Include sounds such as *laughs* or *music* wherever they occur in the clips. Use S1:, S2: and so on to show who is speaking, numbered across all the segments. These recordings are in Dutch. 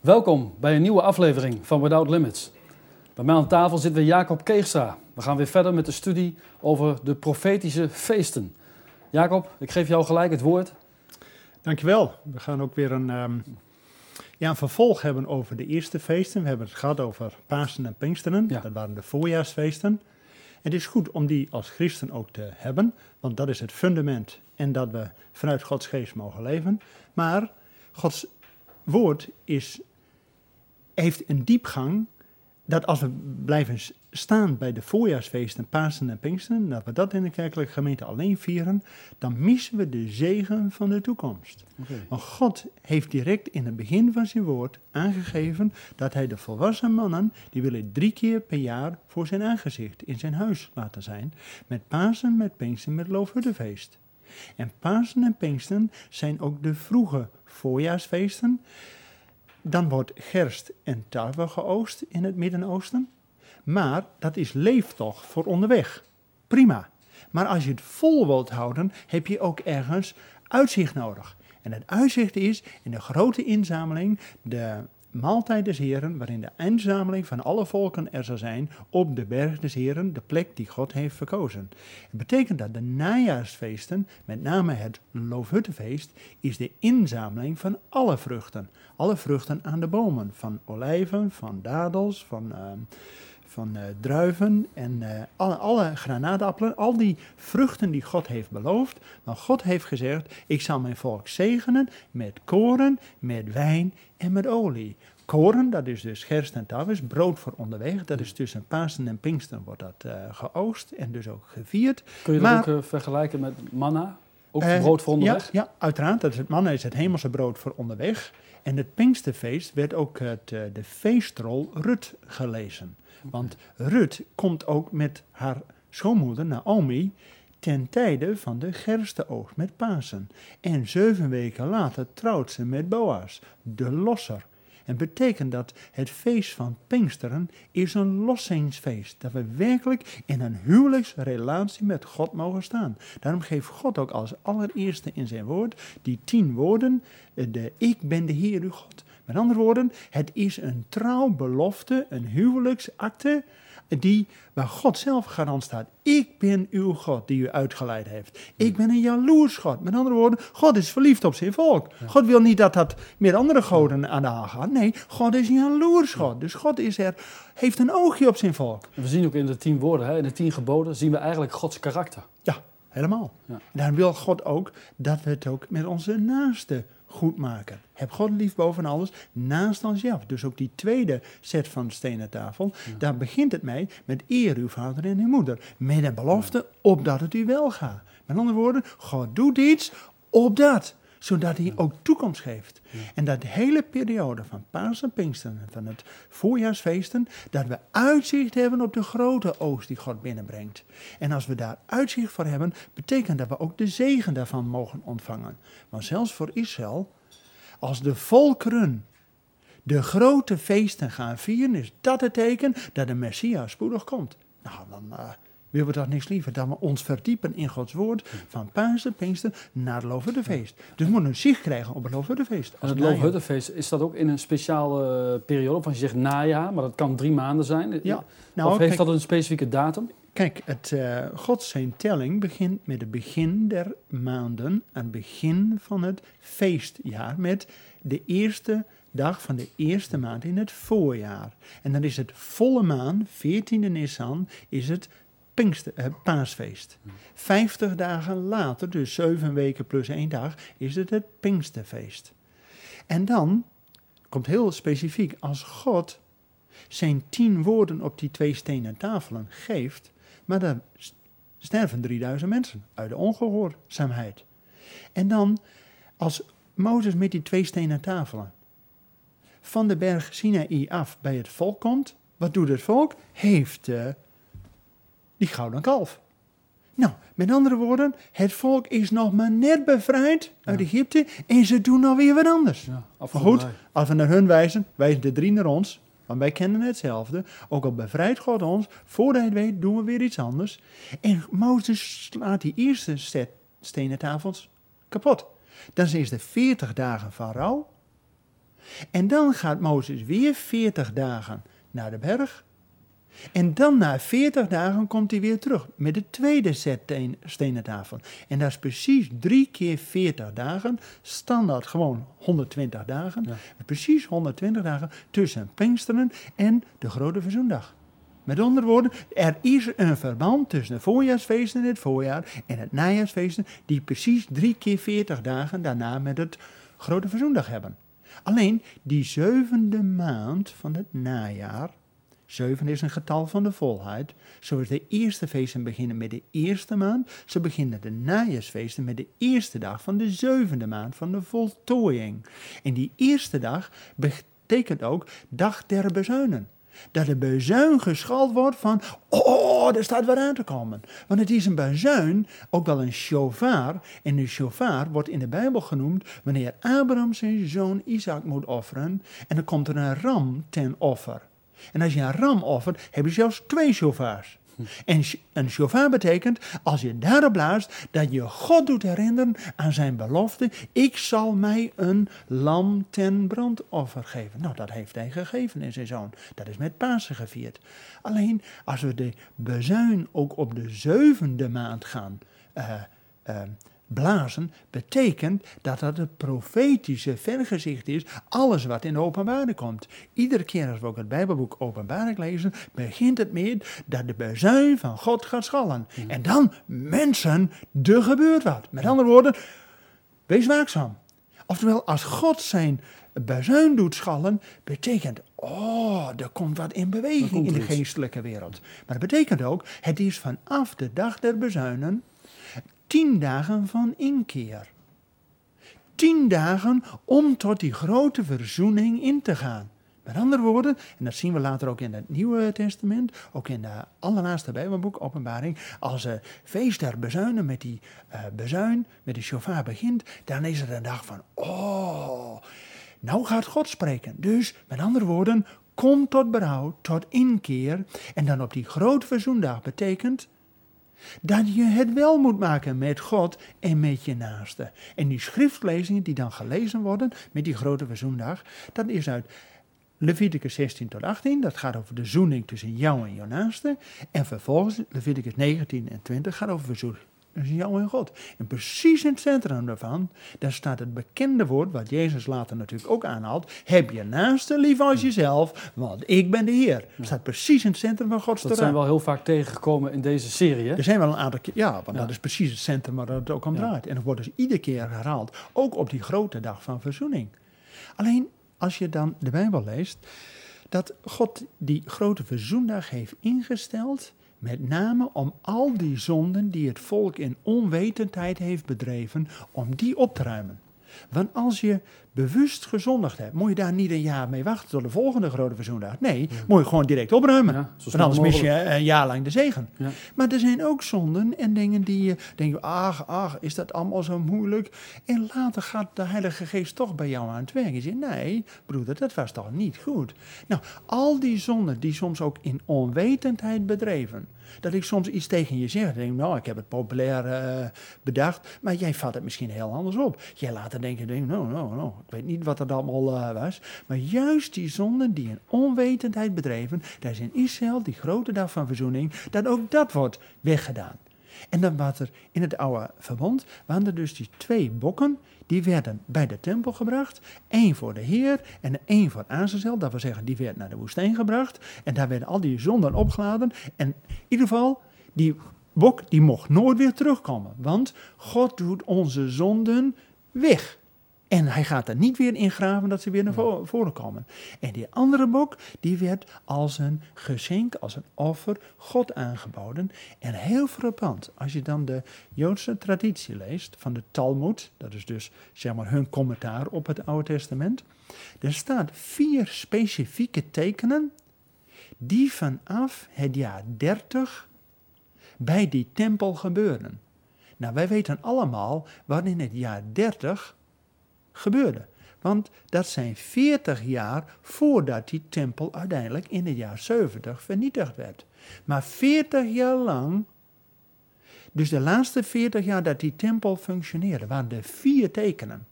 S1: Welkom bij een nieuwe aflevering van Without Limits. Bij mij aan tafel zit weer Jacob Keegstra. We gaan weer verder met de studie over de profetische feesten. Jacob, ik geef jou gelijk het woord.
S2: Dankjewel. We gaan ook weer een, ehm, ja, een vervolg hebben over de eerste feesten. We hebben het gehad over Pasen en Pinksteren.
S1: Ja.
S2: Dat waren de voorjaarsfeesten. Het is goed om die als christen ook te hebben, want dat is het fundament en dat we vanuit Gods geest mogen leven. Maar Gods woord is, heeft een diepgang dat als we blijven staan bij de voorjaarsfeesten, Pasen en Pinksteren, dat we dat in de kerkelijke gemeente alleen vieren, dan missen we de zegen van de toekomst. Want God heeft direct in het begin van zijn woord aangegeven dat hij de volwassen mannen, die willen drie keer per jaar voor zijn aangezicht in zijn huis laten zijn, met Pasen, met Pinksteren, met Loofhuttenfeest. En Pasen en Pinksteren zijn ook de vroege voorjaarsfeesten. Dan wordt gerst en tarwe geoogst in het Midden-Oosten. Maar dat is leeftocht voor onderweg. Prima. Maar als je het vol wilt houden, heb je ook ergens uitzicht nodig. En het uitzicht is in de grote inzameling, de maaltijd des Heren, waarin de inzameling van alle volken er zal zijn op de berg des Heren, de plek die God heeft verkozen. Het betekent dat de najaarsfeesten, met name het Loofhuttenfeest, is de inzameling van alle vruchten. Alle vruchten aan de bomen, van olijven, van dadels, van... ehm, van eh, druiven en eh, alle, alle granaatappelen, al die vruchten die God heeft beloofd. Maar God heeft gezegd, ik zal mijn volk zegenen met koren, met wijn en met olie. Koren, dat is dus gerst en tarwes, brood voor onderweg. Dat is tussen Pasen en Pinksteren wordt dat eh, geoogst en dus ook gevierd.
S1: Kun je dat
S2: Maar-
S1: ook vergelijken met manna? Ook
S2: Eh,
S1: brood voor onderweg?
S2: Ja, ja, uiteraard. Dat is het manna is het hemelse brood voor onderweg. En het Pinksterfeest werd ook het, eh, de feestrol Rut gelezen. Want Rut komt ook met haar schoonmoeder Naomi ten tijde van de gerstenoogst met Pasen. En zeven weken later trouwt ze met Boas, de losser. En betekent dat het feest van Pinksteren is een lossingsfeest. Dat we werkelijk in een huwelijksrelatie met God mogen staan. Daarom geeft God ook als allereerste in zijn woord die tien woorden. eh, De ik ben de Heer uw God. Met andere woorden, het is een trouwbelofte, een huwelijksakte. Die, waar God zelf garant staat. Ik ben uw God die u uitgeleid heeft. Ik ben een jaloers God. Met andere woorden, God is verliefd op zijn volk. God wil niet dat dat met andere goden aan de haal gaat. Nee, God is een jaloers God. Dus God is er, heeft een oogje op zijn volk.
S1: En we zien ook in de tien woorden, hè, in de tien geboden, zien we eigenlijk Gods karakter.
S2: Ja, helemaal.
S1: Ja.
S2: En Daarom wil God ook dat we het ook met onze naasten goed maken. Heb God lief boven alles, naast onszelf. Dus ook die tweede set van de stenen tafel, daar begint het mee met eer uw vader en uw moeder. Met een belofte, opdat het u wel gaat. Met andere woorden, God doet iets, opdat. Zodat hij ook toekomst geeft. En dat de hele periode van Paas en Pinksteren, van het voorjaarsfeesten, dat we uitzicht hebben op de grote oogst die God binnenbrengt. En als we daar uitzicht voor hebben, betekent dat we ook de zegen daarvan mogen ontvangen. Maar zelfs voor Israël, als de volkeren de grote feesten gaan vieren, is dat het teken dat de Messias spoedig komt. Nou, dan eh, willen we toch niks liever dan we ons verdiepen in Gods woord van Pasen, Pinkster naar het Loofhuttenfeest. Dus we moeten een zicht krijgen op het Loofhuttenfeest.
S1: En
S2: als
S1: het. Loofhuttenfeest, is dat ook in een speciale eh, periode? Of als je zegt najaar, maar dat kan drie maanden zijn.
S2: Ja,
S1: of
S2: nou,
S1: heeft
S2: kijk,
S1: dat een specifieke datum?
S2: Kijk, het, eh God zijn telling begint met het begin der maanden, aan het begin van het feestjaar, met de eerste dag van de eerste maand in het voorjaar. En dan is het volle maan, 14e Nissan, is het Eh, paasfeest. Vijftig dagen later, dus zeven weken plus één dag, is het het Pinksterfeest. En dan komt heel specifiek, als God zijn tien woorden op die twee stenen tafelen geeft, maar dan sterven 3000 mensen uit de ongehoorzaamheid. En dan, als Mozes met die twee stenen tafelen van de berg Sinaï af bij het volk komt, wat doet het volk? Heeft eh, die gouden kalf. Nou, met andere woorden, het volk is nog maar net bevrijd uit. Egypte en ze doen alweer wat anders.
S1: Ja,
S2: Maar goed, als we naar hun wijzen, wijzen de drie naar ons. Want wij kennen hetzelfde. Ook al bevrijdt God ons, voordat hij het weet, doen we weer iets anders. En Mozes slaat die eerste set stenen tafels kapot. Dan is de 40 dagen van rouw. En dan gaat Mozes weer 40 dagen naar de berg. En dan na 40 dagen komt hij weer terug met de tweede set stenen tafel. En dat is precies drie keer 40 dagen, standaard gewoon 120 dagen. Precies 120 dagen tussen Pinksteren en de Grote Verzoendag. Met andere woorden, er is een verband tussen de voorjaarsfeesten in het voorjaar en het najaarsfeesten, die precies drie keer 40 dagen daarna met het Grote Verzoendag hebben. Alleen die zevende maand van het najaar, zeven is een getal van de volheid, zoals de eerste feesten beginnen met de eerste maand, zo beginnen de najaarsfeesten met de eerste dag van de zevende maand van de voltooiing. En die eerste dag betekent ook dag der bezuinen dat de bezuin geschald wordt van, oh, er staat weer aan te komen. Want het is een bezuin, ook wel een shofar. En een shofar wordt in de Bijbel genoemd wanneer Abraham zijn zoon Isaac moet offeren. En dan komt er een ram ten offer. En als je een ram offert, heb je zelfs twee shofars. En een shofar betekent, als je daarop blaast, dat je God doet herinneren aan zijn belofte. Ik zal mij een lam ten brandoffer geven. Nou, dat heeft hij gegeven in zijn zoon. Dat is met Pasen gevierd. Alleen, als we de bezuin ook op de zevende maand gaan uh, blazen, betekent dat dat het profetische vergezicht is, alles wat in de openbaring komt. Iedere keer als we ook het Bijbelboek openbaring lezen, begint het met dat de bezuin van God gaat schallen. Hmm. En dan, mensen, er gebeurt wat. Met andere woorden, wees waakzaam. Oftewel, als God zijn bezuin doet schallen, betekent, oh, er komt wat in beweging in de geestelijke wereld. Maar dat betekent ook, het is vanaf de dag der bezuinen tien dagen van inkeer. Tien dagen om tot die grote verzoening in te gaan. Met andere woorden, en dat zien we later ook in het Nieuwe Testament, ook in de allerlaatste Bijbelboek, Openbaring, als het feest der bezuinen met die uh, bezuin, met de shofar begint, dan is het een dag van, oh, nou gaat God spreken. Dus, met andere woorden, kom tot berouw, tot inkeer. En dan op die grote verzoendag betekent, dat je het wel moet maken met God en met je naaste. En die schriftlezingen die dan gelezen worden met die grote verzoendag, dat is uit Leviticus 16 tot 18, dat gaat over de zoening tussen jou en je naaste. En vervolgens Leviticus 19 en 20 gaat over dat is jou en God. En precies in het centrum daarvan, daar staat het bekende woord, wat Jezus later natuurlijk ook aanhaalt. Heb je naaste lief als jezelf, want ik ben de Heer. Dat staat precies in het centrum van Gods
S1: Dat zijn we wel heel vaak tegengekomen in deze serie. Hè?
S2: Er zijn wel een aantal keer, ja, want dat is precies het centrum waar het ook om draait. En dat wordt dus iedere keer herhaald, ook op die grote dag van verzoening. Alleen als je dan de Bijbel leest, dat God die grote verzoendag heeft ingesteld met name om al die zonden die het volk in onwetendheid heeft bedreven, om die op te ruimen. Want als je bewust gezondigd hebt, moet je daar niet een jaar mee wachten tot de volgende grote verzoendag. Nee, moet je gewoon direct opruimen. Ja, Want anders mis je een jaar lang de zegen. Ja. Maar er zijn ook zonden en dingen die je denkt, ach, ach, is dat allemaal zo moeilijk? En later gaat de Heilige Geest toch bij jou aan het werk. Je zegt, nee, broeder, dat was toch niet goed? Nou, al die zonden die soms ook in onwetendheid bedreven, dat ik soms iets tegen je zeg. denk nou, ik heb het populair uh, bedacht, maar jij vat het misschien heel anders op. Jij laat het denken, denk, nou, nou, nou, ik weet niet wat dat allemaal uh, was. Maar juist die zonden die in onwetendheid bedreven, daar is in Israël, die grote dag van verzoening, dat ook dat wordt weggedaan. En dan wat er in het oude verbond, waren er dus die twee bokken, die werden bij de tempel gebracht. één voor de Heer en één voor Azazel. Dat wil zeggen, die werd naar de woestijn gebracht. En daar werden al die zonden opgeladen. En in ieder geval, die bok die mocht nooit weer terugkomen. Want God doet onze zonden weg. En hij gaat er niet weer in graven dat ze weer naar voren komen. En die andere bok, die werd als een geschenk, als een offer God aangeboden. En heel frappant, als je dan de Joodse traditie leest van de Talmud, dat is dus zeg maar hun commentaar op het Oude Testament. Er staat vier specifieke tekenen die vanaf het jaar 30 bij die tempel gebeuren. Nou, wij weten allemaal wat in het jaar 30 gebeurde. Want dat zijn 40 jaar voordat die tempel uiteindelijk in het jaar 70 vernietigd werd. Maar 40 jaar lang, dus de laatste 40 jaar dat die tempel functioneerde, waren er vier tekenen.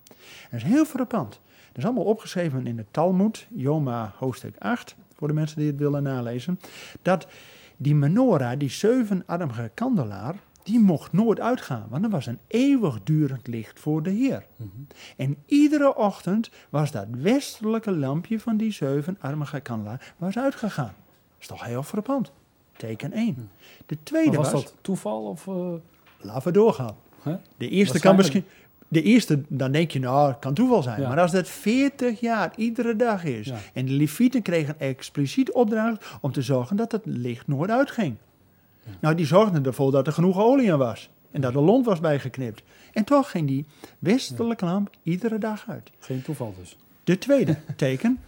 S2: Dat is heel frappant. is allemaal opgeschreven in de Talmud, Joma hoofdstuk 8, voor de mensen die het willen nalezen. Dat die menorah, die zevenarmige kandelaar, die mocht nooit uitgaan, want er was een eeuwigdurend licht voor de Heer. En iedere ochtend was dat westelijke lampje van die zevenarmige kandelaar was uitgegaan. Dat is toch heel frappant. Teken 1. De tweede
S1: Maar was
S2: was,
S1: dat toeval of... eh,
S2: laten we doorgaan. De eerste kan misschien. De eerste, dan denk je, nou, het kan toeval zijn.
S1: Ja.
S2: Maar als dat 40 jaar iedere dag is.
S1: Ja.
S2: En de Levieten kregen expliciet opdracht om te zorgen dat het licht nooit uitging. Nou, die zorgden ervoor dat er genoeg olie in was. En dat de lont was bijgeknipt. En toch ging die westelijke lamp iedere dag uit.
S1: Geen toeval dus.
S2: De tweede *laughs* teken,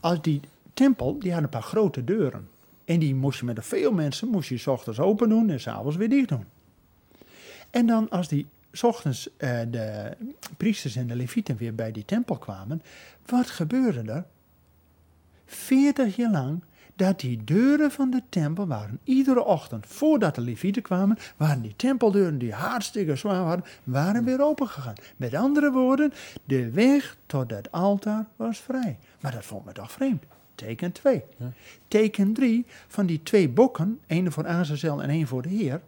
S2: als die tempel, die had een paar grote deuren. En die moest je met veel mensen, moest je 's ochtends open doen en s'avonds weer dicht doen. En dan als die 's ochtends eh, de priesters en de levieten weer bij die tempel kwamen, wat gebeurde er? 40 jaar lang dat die deuren van de tempel waren iedere ochtend, voordat de levieten kwamen, waren die tempeldeuren die hartstikke zwaar waren, waren weer opengegaan. Met andere woorden, de weg tot het altaar was vrij. Maar dat vond me toch vreemd. Teken 2.
S1: Ja.
S2: Teken 3 van die twee bokken, één voor Azazel en één voor de Heer,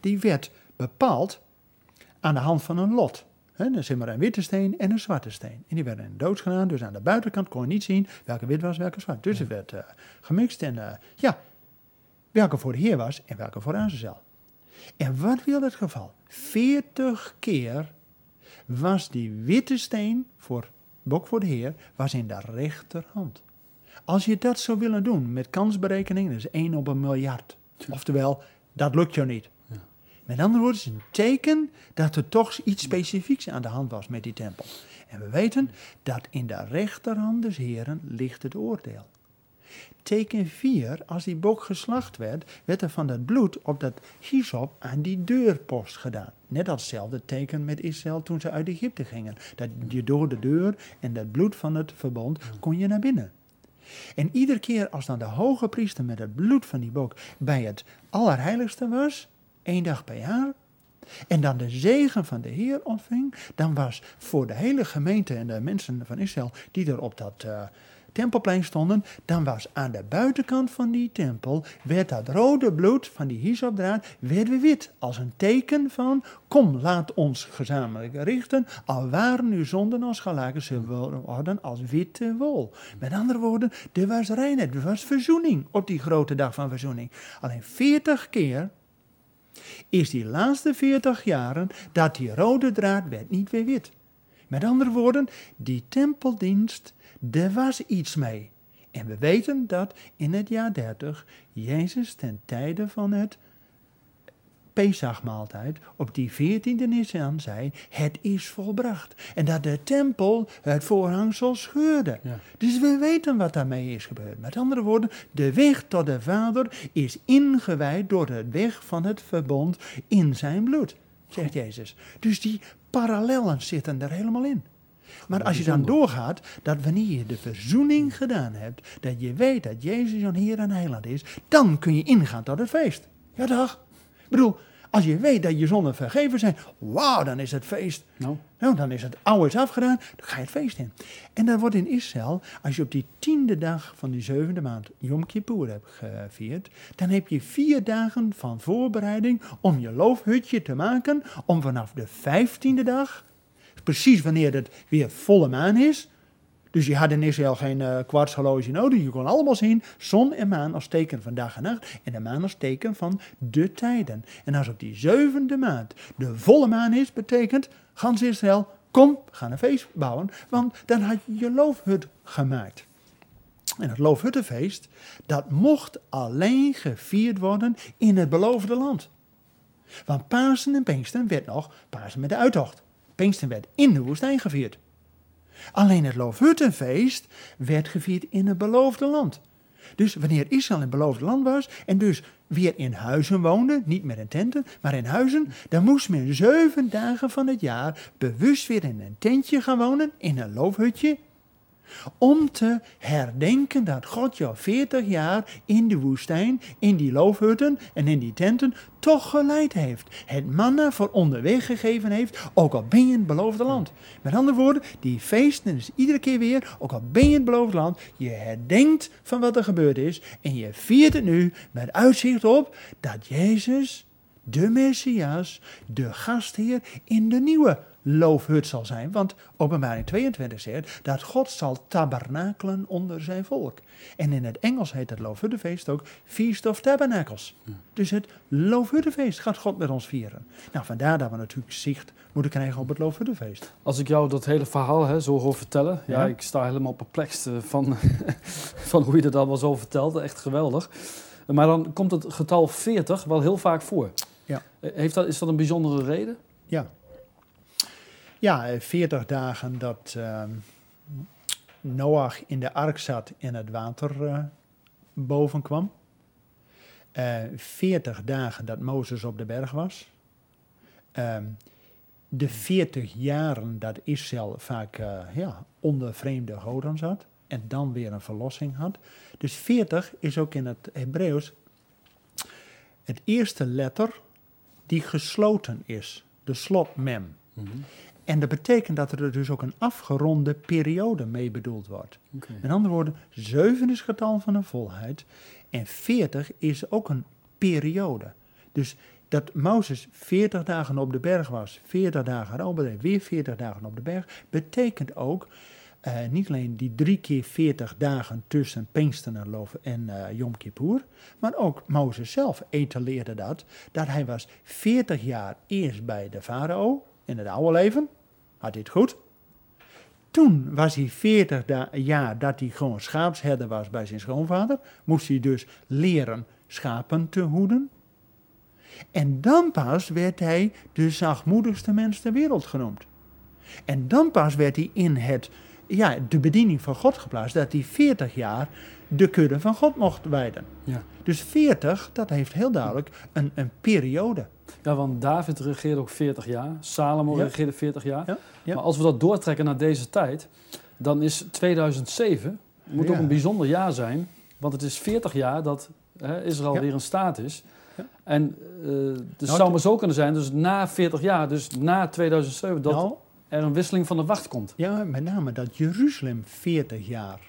S2: die werd bepaald aan de hand van een lot. Er zit maar een witte steen en een zwarte steen. En die werden in doods gedaan, dus aan de buitenkant kon je niet zien welke wit was, welke zwart. Dus het werd eh, gemixt en eh, ja, welke voor de Heer was en welke voor Azazel. En wat wil het geval? 40 keer was die witte steen voor bok voor de Heer was in de rechterhand. Als je dat zou willen doen met kansberekening, dat is 1 op een miljard. Oftewel, dat lukt jou niet. Met andere woorden, het is een teken dat er toch iets specifieks aan de hand was met die tempel. En we weten dat in de rechterhand des Heren ligt het oordeel. Teken 4, als die bok geslacht werd, werd er van dat bloed op dat hyssop aan die deurpost gedaan. Net als hetzelfde teken met Israël toen ze uit Egypte gingen. Dat je door de deur en dat bloed van het verbond kon je naar binnen. En iedere keer als dan de hoge priester met het bloed van die bok bij het allerheiligste was, één dag per jaar, en dan de zegen van de Heer ontving, dan was voor de hele gemeente en de mensen van Israël die er op dat eh, tempelplein stonden, dan was aan de buitenkant van die tempel, werd dat rode bloed van die hyssopdraad werd weer wit, als een teken van, kom, laat ons gezamenlijk richten, al waren uw zonden als gelaken, ze worden als witte wol. Met andere woorden, er was reinheid, er was verzoening op die grote dag van verzoening. Alleen 40 keer is die laatste 40 jaren dat die rode draad werd niet weer wit. Met andere woorden, die tempeldienst, er was iets mee. En we weten dat in het jaar 30 Jezus ten tijde van het Pesachmaaltijd op die 14e Nisan zei, het is volbracht. En dat de tempel het voorhangsel scheurde.
S1: Ja.
S2: Dus we weten wat daarmee is gebeurd. Met andere woorden, de weg tot de Vader is ingewijd door de weg van het verbond in zijn bloed, zegt Jezus. Dus die parallellen zitten er helemaal in. Maar als je dan doorgaat, dat wanneer je de verzoening gedaan hebt, dat je weet dat Jezus een Heer en Heiland is, dan kun je ingaan tot het feest. Ja, dag. Ik bedoel, als je weet dat je zonden vergeven zijn, wauw, dan is het feest.
S1: Nou,
S2: Nou, dan is het oude is afgedaan, dan ga je het feest in. En dat wordt in Israël, als je op die tiende dag van die zevende maand Yom Kippur hebt gevierd, dan heb je vier dagen van voorbereiding om je loofhutje te maken, om vanaf de vijftiende dag, precies wanneer het weer volle maan is, dus je had in Israël geen kwartshorloge nodig. Je kon allemaal zien zon en maan als teken van dag en nacht. En de maan als teken van de tijden. En als op die zevende maand de volle maan is, betekent gans Israël, kom, gaan een feest bouwen. Want dan had je je loofhut gemaakt. En het loofhuttenfeest, dat mocht alleen gevierd worden in het beloofde land. Want Pasen en Pinksteren werd nog Pasen met de uittocht. Pinksteren werd in de woestijn gevierd. Alleen het Loofhuttenfeest werd gevierd in het beloofde land. Dus wanneer Israël in het beloofde land was en dus weer in huizen woonde, niet meer in tenten, maar in huizen, dan moest men zeven dagen van het jaar bewust weer in een tentje gaan wonen, in een loofhutje. Om te herdenken dat God jou 40 jaar in de woestijn, in die loofhutten en in die tenten toch geleid heeft. Het manna voor onderweg gegeven heeft, ook al ben je in het beloofde land. Met andere woorden, die feesten is iedere keer weer, ook al ben je in het beloofde land, je herdenkt van wat er gebeurd is en je viert het nu met uitzicht op dat Jezus, de Messias, de gastheer in de nieuwe loofhut zal zijn. Want openbaring 22 zegt dat God zal tabernakelen onder zijn volk. En in het Engels heet het loofhuttenfeest ook Feast of Tabernacles. Dus het loofhuttenfeest gaat God met ons vieren. Nou, vandaar dat we natuurlijk zicht moeten krijgen op het loofhuttenfeest.
S1: Als ik jou dat hele verhaal hè, zo hoor vertellen, ja.
S2: Ja.
S1: ik sta helemaal perplex eh, van, *laughs* van hoe je dat allemaal zo vertelt. Echt geweldig. Maar dan komt het getal 40 wel heel vaak voor.
S2: Ja.
S1: Eh, Heeft dat, is dat een bijzondere reden?
S2: Ja. Ja, eh, 40 dagen dat ehm, Noach in de ark zat en het water eh, boven kwam. Eh 40 dagen dat Mozes op de berg was. Ehm, de 40 jaren dat Israël vaak eh, ja, onder vreemde goden zat. En dan weer een verlossing had. Dus 40 is ook in het Hebreeuws het eerste letter die gesloten is. De slotmem. En dat betekent dat er dus ook een afgeronde periode mee bedoeld wordt. Met andere woorden, 7 is het getal van een volheid en 40 is ook een periode. Dus dat Mozes 40 dagen op de berg was, 40 dagen en weer 40 dagen op de berg, betekent ook eh, niet alleen die drie keer 40 dagen tussen Pinksteren en, eh, Yom Kippur, maar ook Mozes zelf etaleerde dat, dat hij was 40 jaar eerst bij de farao in het oude leven, had het goed, toen was hij 40 da- jaar dat hij gewoon schaapsherder was bij zijn schoonvader. Moest hij dus leren schapen te hoeden. En dan pas werd hij de zachtmoedigste mens ter wereld genoemd. En dan pas werd hij in het, ja, de bediening van God geplaatst. Dat hij 40 jaar de kudde van God mocht wijden.
S1: Ja.
S2: Dus 40, dat heeft heel duidelijk een, een periode.
S1: ja, want David regeerde ook 40 jaar. Salomo
S2: Ja.
S1: regeerde 40 jaar.
S2: Ja, ja.
S1: Maar als we dat doortrekken naar deze tijd, dan is 2007 moet ook een bijzonder jaar zijn. Want het is 40 jaar dat hè, Israël weer in staat is.
S2: Ja.
S1: En eh het
S2: Nou,
S1: zou maar zo kunnen zijn, dus na 40 jaar, dus na 2007, dat
S2: Nou,
S1: er een wisseling van de wacht komt.
S2: Ja, met name dat Jeruzalem 40 jaar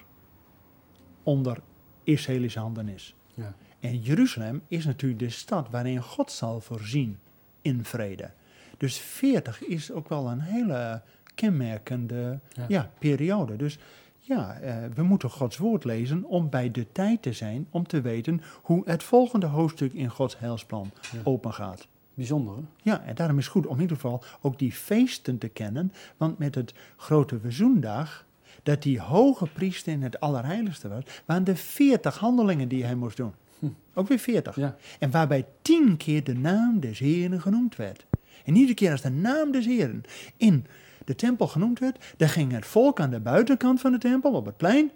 S2: onder Israëlische handen is.
S1: Ja.
S2: En Jeruzalem is natuurlijk de stad waarin God zal voorzien in vrede. Dus 40 is ook wel een hele kenmerkende
S1: Ja.
S2: ja. periode. Dus ja, eh, we moeten Gods woord lezen om bij de tijd te zijn, om te weten hoe het volgende hoofdstuk in Gods heilsplan
S1: Ja.
S2: open gaat.
S1: Bijzonder, hè?
S2: Ja, en daarom is het goed om in ieder geval ook die feesten te kennen. Want met het grote verzoendag, dat die hoge priester in het allerheiligste was, waren de veertig handelingen die hij moest doen.
S1: Hm.
S2: Ook weer veertig.
S1: Ja.
S2: En waarbij tien keer de naam des Heren genoemd werd. En iedere keer als de naam des Heren in de tempel genoemd werd, dan ging het volk aan de buitenkant van de tempel, op het plein,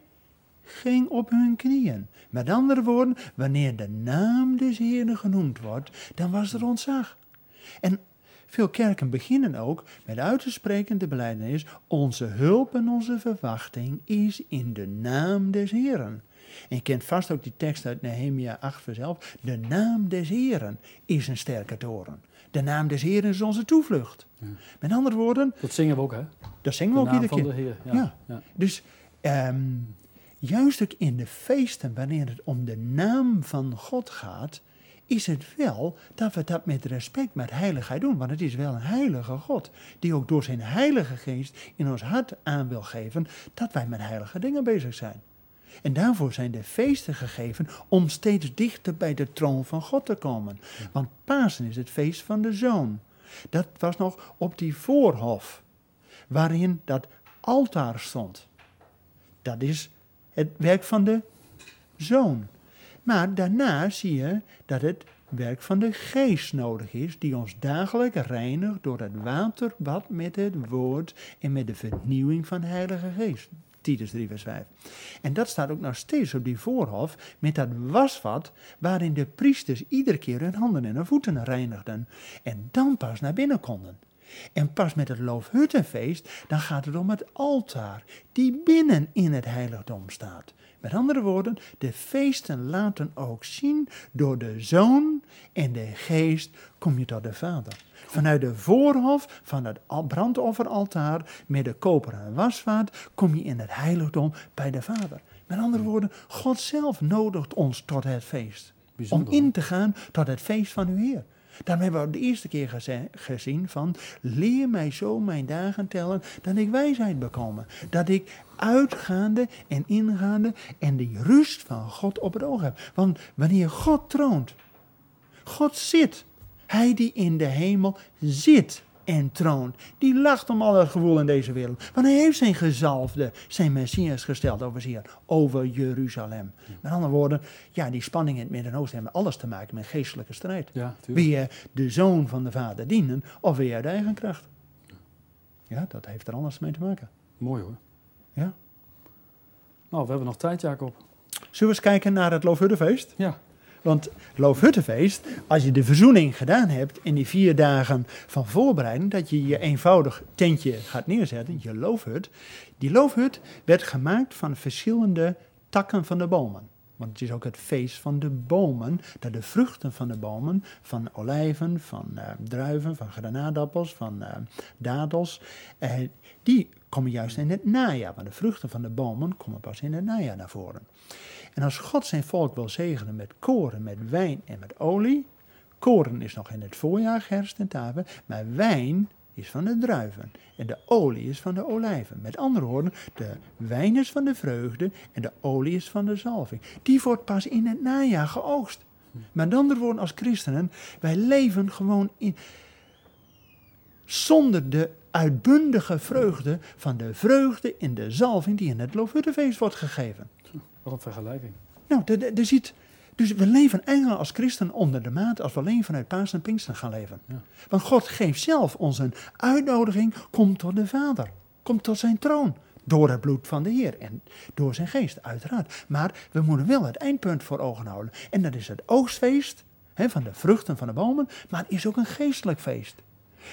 S2: ging op hun knieën. Met andere woorden, wanneer de naam des Heren genoemd wordt, dan was er ontzag. En veel kerken beginnen ook met uit te spreken de belijdenis, onze hulp en onze verwachting is in de naam des Heren. En je kent vast ook die tekst uit Nehemia 8 vers 11. De naam des Heren is een sterke toren. De naam des Heren is onze toevlucht.
S1: Ja.
S2: Met andere woorden,
S1: Dat zingen we ook, hè?
S2: dat zingen
S1: De
S2: we ook iedere keer.
S1: de Heer. Ja.
S2: Ja.
S1: Ja.
S2: Dus ehm, juist ook in de feesten, wanneer het om de naam van God gaat, is het wel dat we dat met respect, met heiligheid doen. Want het is wel een heilige God, die ook door zijn heilige geest in ons hart aan wil geven dat wij met heilige dingen bezig zijn. En daarvoor zijn de feesten gegeven om steeds dichter bij de troon van God te komen. Want Pasen is het feest van de zoon. Dat was nog op die voorhof, waarin dat altaar stond. Dat is het werk van de zoon. Maar daarna zie je dat het werk van de geest nodig is, die ons dagelijks reinigt door het waterbad met het woord en met de vernieuwing van de Heilige Geest. Titus 3, vers 5. En dat staat ook nog steeds op die voorhof met dat wasvat waarin de priesters iedere keer hun handen en hun voeten reinigden en dan pas naar binnen konden. En pas met het Loofhuttenfeest, dan gaat het om het altaar, die binnen in het heiligdom staat. Met andere woorden, de feesten laten ook zien, door de Zoon en de Geest kom je tot de Vader. Vanuit de voorhof van het brandofferaltaar met de koperen wasvaat kom je in het heiligdom bij de Vader. Met andere woorden, God zelf nodigt ons tot het feest.
S1: Bijzonder.
S2: Om in te gaan tot het feest van uw Heer. Daarom hebben we de eerste keer gezien van leer mij zo mijn dagen tellen dat ik wijsheid bekomen. Dat ik uitgaande en ingaande en die rust van God op het oog heb. Want wanneer God troont, God zit, hij die in de hemel zit en troont. Die lacht om al dat gevoel in deze wereld. Want hij heeft zijn gezalfde, zijn Messias gesteld over, hier, over Jeruzalem. Met andere woorden, ja, die spanning in het Midden-Oosten hebben alles te maken met geestelijke strijd.
S1: Ja,
S2: wil je de zoon van de vader dienen of wil je uit eigen kracht? Ja, dat heeft er alles mee te maken.
S1: Mooi hoor.
S2: Ja.
S1: Nou, we hebben nog tijd, Jacob.
S2: Zullen we eens kijken naar het Loofhuttenfeest?
S1: Ja.
S2: Want Loofhuttenfeest, als je de verzoening gedaan hebt in die vier dagen van voorbereiding, dat je je eenvoudig tentje gaat neerzetten, je loofhut. Die loofhut werd gemaakt van verschillende takken van de bomen. Want het is ook het feest van de bomen, dat de vruchten van de bomen, van olijven, van uh, druiven, van granaatappels, van uh, dadels, uh, die komen juist in het najaar. Want de vruchten van de bomen komen pas in het najaar naar voren. En als God zijn volk wil zegenen met koren, met wijn en met olie. Koren is nog in het voorjaar, herfst en tafel. Maar wijn is van de druiven en de olie is van de olijven. Met andere woorden, de wijn is van de vreugde en de olie is van de zalving. Die wordt pas in het najaar geoogst. Met andere woorden, als christenen, wij leven gewoon in, zonder de uitbundige vreugde van de vreugde in de zalving die in het Loofhuttenfeest wordt gegeven.
S1: Wat een vergelijking.
S2: Nou, ziet, dus we leven eigenlijk als christen onder de maat als we alleen vanuit Paas en Pinkster gaan leven.
S1: Ja.
S2: Want God geeft zelf ons een uitnodiging, kom tot de Vader, kom tot zijn troon. Door het bloed van de Heer en door zijn geest, uiteraard. Maar we moeten wel het eindpunt voor ogen houden. En dat is het oogstfeest hè, van de vruchten van de bomen, maar het is ook een geestelijk feest.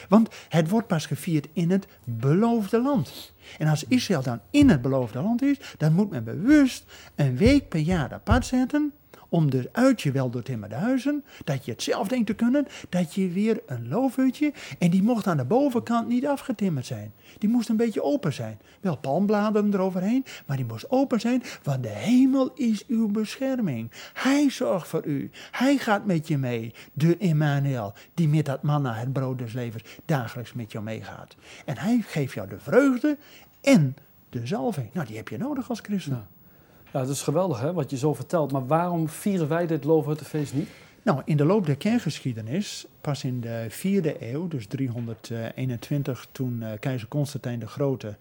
S2: Want het wordt pas gevierd in het beloofde land. En als Israël dan in het beloofde land is, dan moet men bewust een week per jaar apart zetten om uit je weldoortimmerde huizen, dat je het zelf denkt te kunnen, dat je weer een loofhutje, en die mocht aan de bovenkant niet afgetimmerd zijn. Die moest een beetje open zijn. Wel palmbladeren eroverheen, maar die moest open zijn, want de hemel is uw bescherming. Hij zorgt voor u. Hij gaat met je mee, de Emmanuel, die met dat manna, het brood des levens, dagelijks met jou meegaat. En hij geeft jou de vreugde en de zalving. Nou, die heb je nodig als christen.
S1: Ja, het is geweldig hè, wat je zo vertelt. Maar waarom vieren wij dit Loofhuttenfeest niet?
S2: Nou, in de loop der kerkgeschiedenis, pas in de vierde eeuw, dus 321, toen uh, keizer Constantijn de Grote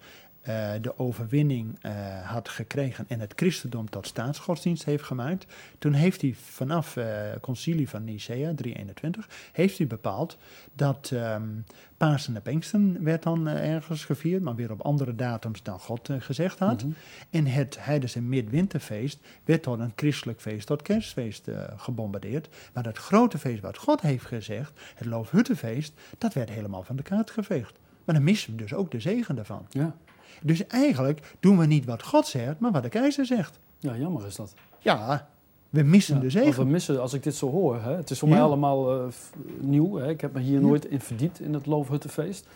S2: uh, de overwinning uh, had gekregen en het christendom tot staatsgodsdienst heeft gemaakt. Toen heeft hij vanaf uh, concilie van Nicea 321 heeft hij bepaald dat um, Pasen en Pinksten werd dan ergens gevierd, maar weer op andere datums dan God gezegd had.
S1: Mhm.
S2: En het en Midwinterfeest werd tot een christelijk feest, tot kerstfeest gebombardeerd. Maar dat grote feest wat God heeft gezegd, het Loofhuttenfeest, dat werd helemaal van de kaart geveegd. Maar dan missen we dus ook de zegen daarvan.
S1: Ja.
S2: Dus eigenlijk doen we niet wat God zegt, maar wat de keizer zegt.
S1: ja, jammer is dat.
S2: Ja, we missen
S1: Ja,
S2: de
S1: want we
S2: zegen.
S1: missen, als ik dit zo hoor, hè, het is voor
S2: Ja.
S1: mij allemaal eh, nieuw. Hè, ik heb me hier nooit in verdiept in het Loofhuttenfeest.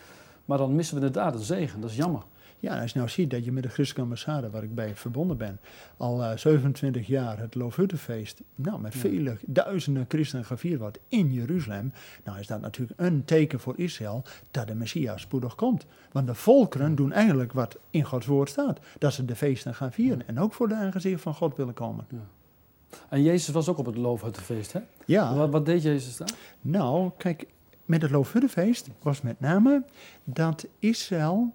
S1: Maar dan missen we inderdaad de zegen. Dat is jammer.
S2: Ja, als je nou ziet dat je met de Christelijke Ambassade, waar ik bij verbonden ben, al eh, 27 jaar het Loofhuttenfeest, nou met
S1: Ja.
S2: vele duizenden christenen gevierd wordt in Jeruzalem, nou is dat natuurlijk een teken voor Israël dat de Messias spoedig komt. Want de volkeren doen eigenlijk wat in Gods woord staat, dat ze de feesten gaan vieren en ook voor de aangezicht van God willen komen.
S1: En Jezus was ook op het Loofhuttenfeest. Hè?
S2: Ja.
S1: Wat, wat deed Jezus daar?
S2: Nou, kijk, met het Loofhuttenfeest was met name dat Israël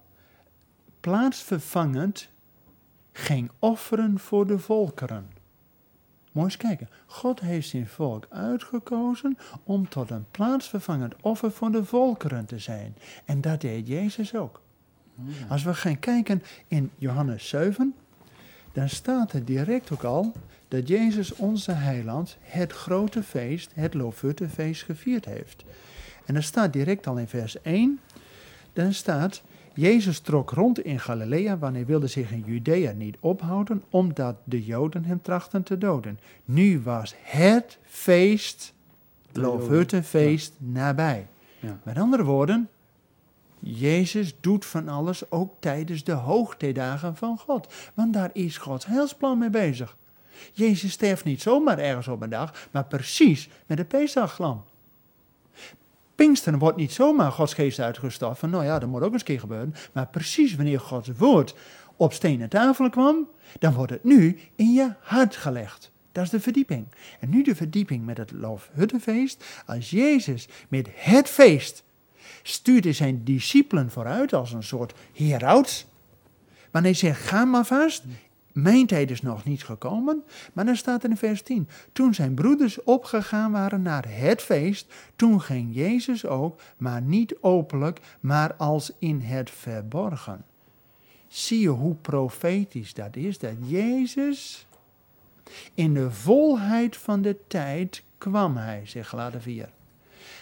S2: plaatsvervangend ging offeren voor de volkeren. Mooi eens kijken. God heeft zijn volk uitgekozen om tot een plaatsvervangend offer voor de volkeren te zijn. En dat deed Jezus ook. Als we gaan kijken in Johannes 7, dan staat er direct ook al dat Jezus onze heiland het grote feest, het Loofhuttenfeest, gevierd heeft. En er staat direct al in vers 1 Dan staat, Jezus trok rond in Galilea, wanneer wilde zich in Judea niet ophouden, omdat de Joden hem trachten te doden. Nu was het feest, Loofhuttenfeest, nabij.
S1: Ja.
S2: Met andere woorden, Jezus doet van alles ook tijdens de hoogtijdagen van God. Want daar is Gods heilsplan mee bezig. Jezus sterft niet zomaar ergens op een dag, maar precies met de Pesachlam. Pinksteren wordt niet zomaar Gods geest uitgestort van, nou ja, dat moet ook eens keer gebeuren. Maar precies wanneer Gods woord op stenen tafel kwam, dan wordt het nu in je hart gelegd. Dat is de verdieping. En nu de verdieping met het Loofhuttenfeest. Als Jezus met het feest stuurde zijn discipelen vooruit als een soort heraut. Maar hij zegt, ga maar vast. Mijn tijd is nog niet gekomen. Maar dan staat in vers 10. Toen zijn broeders opgegaan waren naar het feest, toen ging Jezus ook, maar niet openlijk, maar als in het verborgen. Zie je hoe profetisch dat is, dat Jezus in de volheid van de tijd kwam hij, zegt Gelaten 4.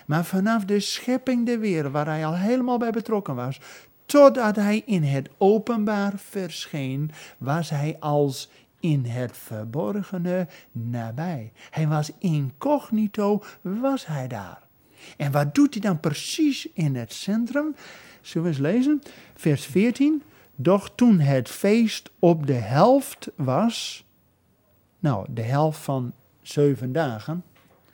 S2: Maar vanaf de schepping der wereld, waar hij al helemaal bij betrokken was, totdat hij in het openbaar verscheen, was hij als in het verborgene nabij. Hij was incognito, was hij daar. En wat doet hij dan precies in het centrum? Zullen we eens lezen? Vers 14. Doch toen het feest op de helft was, nou, de helft van zeven dagen,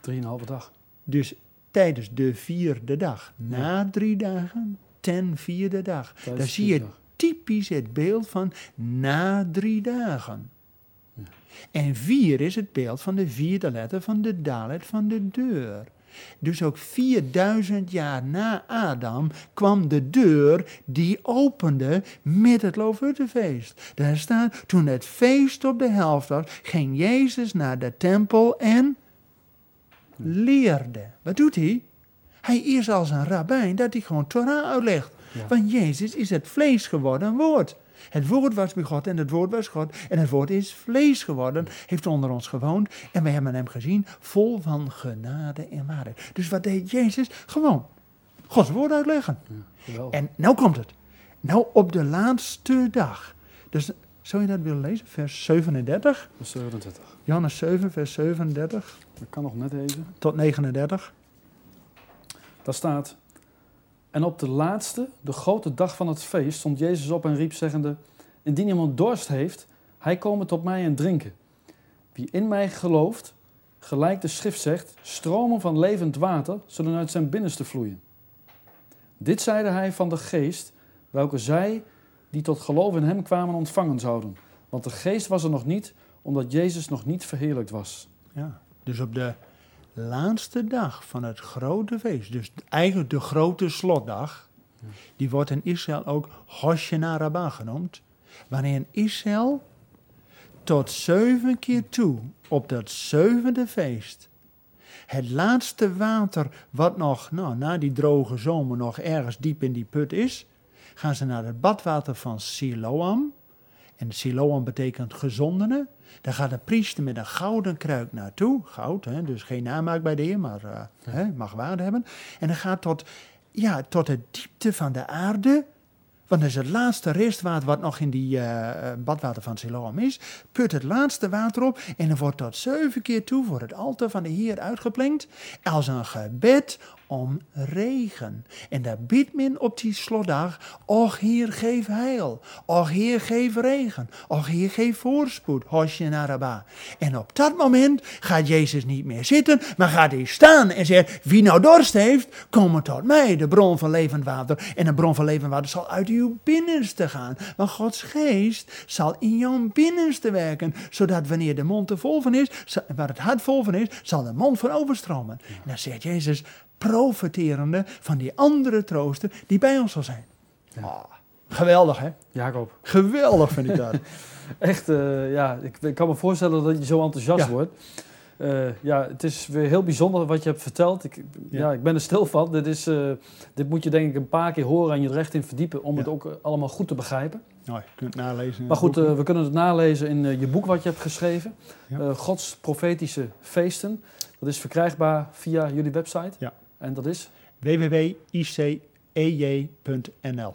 S1: Drieënhalve dag.
S2: dus tijdens de vierde dag, na drie dagen, ten vierde dag. Daar zie je
S1: dag.
S2: typisch het beeld van na drie dagen. En vier is het beeld van de vierde letter van de dalet van de deur. Dus ook 4000 jaar na Adam kwam de deur die opende met het Loofhuttenfeest. Daar staat, toen het feest op de helft was, ging Jezus naar de tempel en leerde. Wat doet hij? Hij is als een rabbijn dat hij gewoon Torah uitlegt.
S1: Ja.
S2: Want Jezus is het vlees geworden woord. Het woord was bij God en het woord was God. En het woord is vlees geworden, heeft onder ons gewoond. En wij hebben hem gezien, vol van genade en waarheid. Dus wat deed Jezus? Gewoon Gods woord uitleggen.
S1: Ja.
S2: En nou komt het. Nou op de laatste dag. Dus zou je dat willen lezen? Vers 37.
S1: Dat is 27.
S2: Johannes 7, vers 37
S1: Dat kan nog net even.
S2: tot 39.
S1: Daar staat. En op de laatste, de grote dag van het feest, stond Jezus op en riep zeggende: Indien iemand dorst heeft, hij komen tot mij en drinken. Wie in mij gelooft, gelijk de schrift zegt, stromen van levend water zullen uit zijn binnenste vloeien. Dit zeide hij van de geest, welke zij die tot geloof in hem kwamen ontvangen zouden. Want de geest was er nog niet, omdat Jezus nog niet verheerlijkt was.
S2: Ja. Dus op de laatste dag van het grote feest, dus eigenlijk de grote slotdag, die wordt in Israël ook Hoshana Rabbah genoemd, waarin Israël tot zeven keer toe op dat zevende feest het laatste water wat nog nou, na die droge zomer nog ergens diep in die put is, gaan ze naar het badwater van Siloam. En Siloam betekent gezondene. Daar gaat de priester met een gouden kruik naartoe. Goud, hè, dus geen namaak bij de heer, maar eh, hè, mag waarde hebben. En dan gaat tot, ja, tot de diepte van de aarde. Want dat is het laatste restwater wat nog in die eh, eh, badwater van Siloam is. Put het laatste water op en dan wordt tot zeven keer toe voor het altaar van de Heer uitgeplinkt. Als een gebed om regen. En daar bidt men op die slotdag, och Heer geef heil, och Heer geef regen, och Heer geef voorspoed, Hoshana Rabbah. En op dat moment gaat Jezus niet meer zitten, maar gaat hij staan en zegt, wie nou dorst heeft, kom tot mij, de bron van levend water. En de bron van levend water zal uit uw binnenste gaan. Want Gods geest zal in jouw binnenste werken, zodat wanneer de mond er vol van is, waar het hart vol van is, zal de mond van overstromen. En dan zegt Jezus, profiterende van die andere trooster die bij ons zal zijn. Ah, geweldig hè?
S1: Jacob,
S2: Geweldig vind ik dat. *laughs*
S1: echt, eh, ja, ik, ik kan me voorstellen dat je zo enthousiast
S2: Ja.
S1: wordt. Eh, ja, het is weer heel bijzonder wat je hebt verteld. Ik, ja.
S2: Ja.
S1: ik ben er stil van. Dit, is, eh, dit moet je denk ik een paar keer horen en je er echt in verdiepen om
S2: Ja.
S1: het ook allemaal goed te begrijpen.
S2: nou, je kunt het nalezen.
S1: Maar goed, we kunnen het nalezen in je boek wat je hebt geschreven.
S2: Ja.
S1: Gods profetische feesten. Dat is verkrijgbaar via jullie website.
S2: Ja.
S1: En dat is?
S2: ej.nl.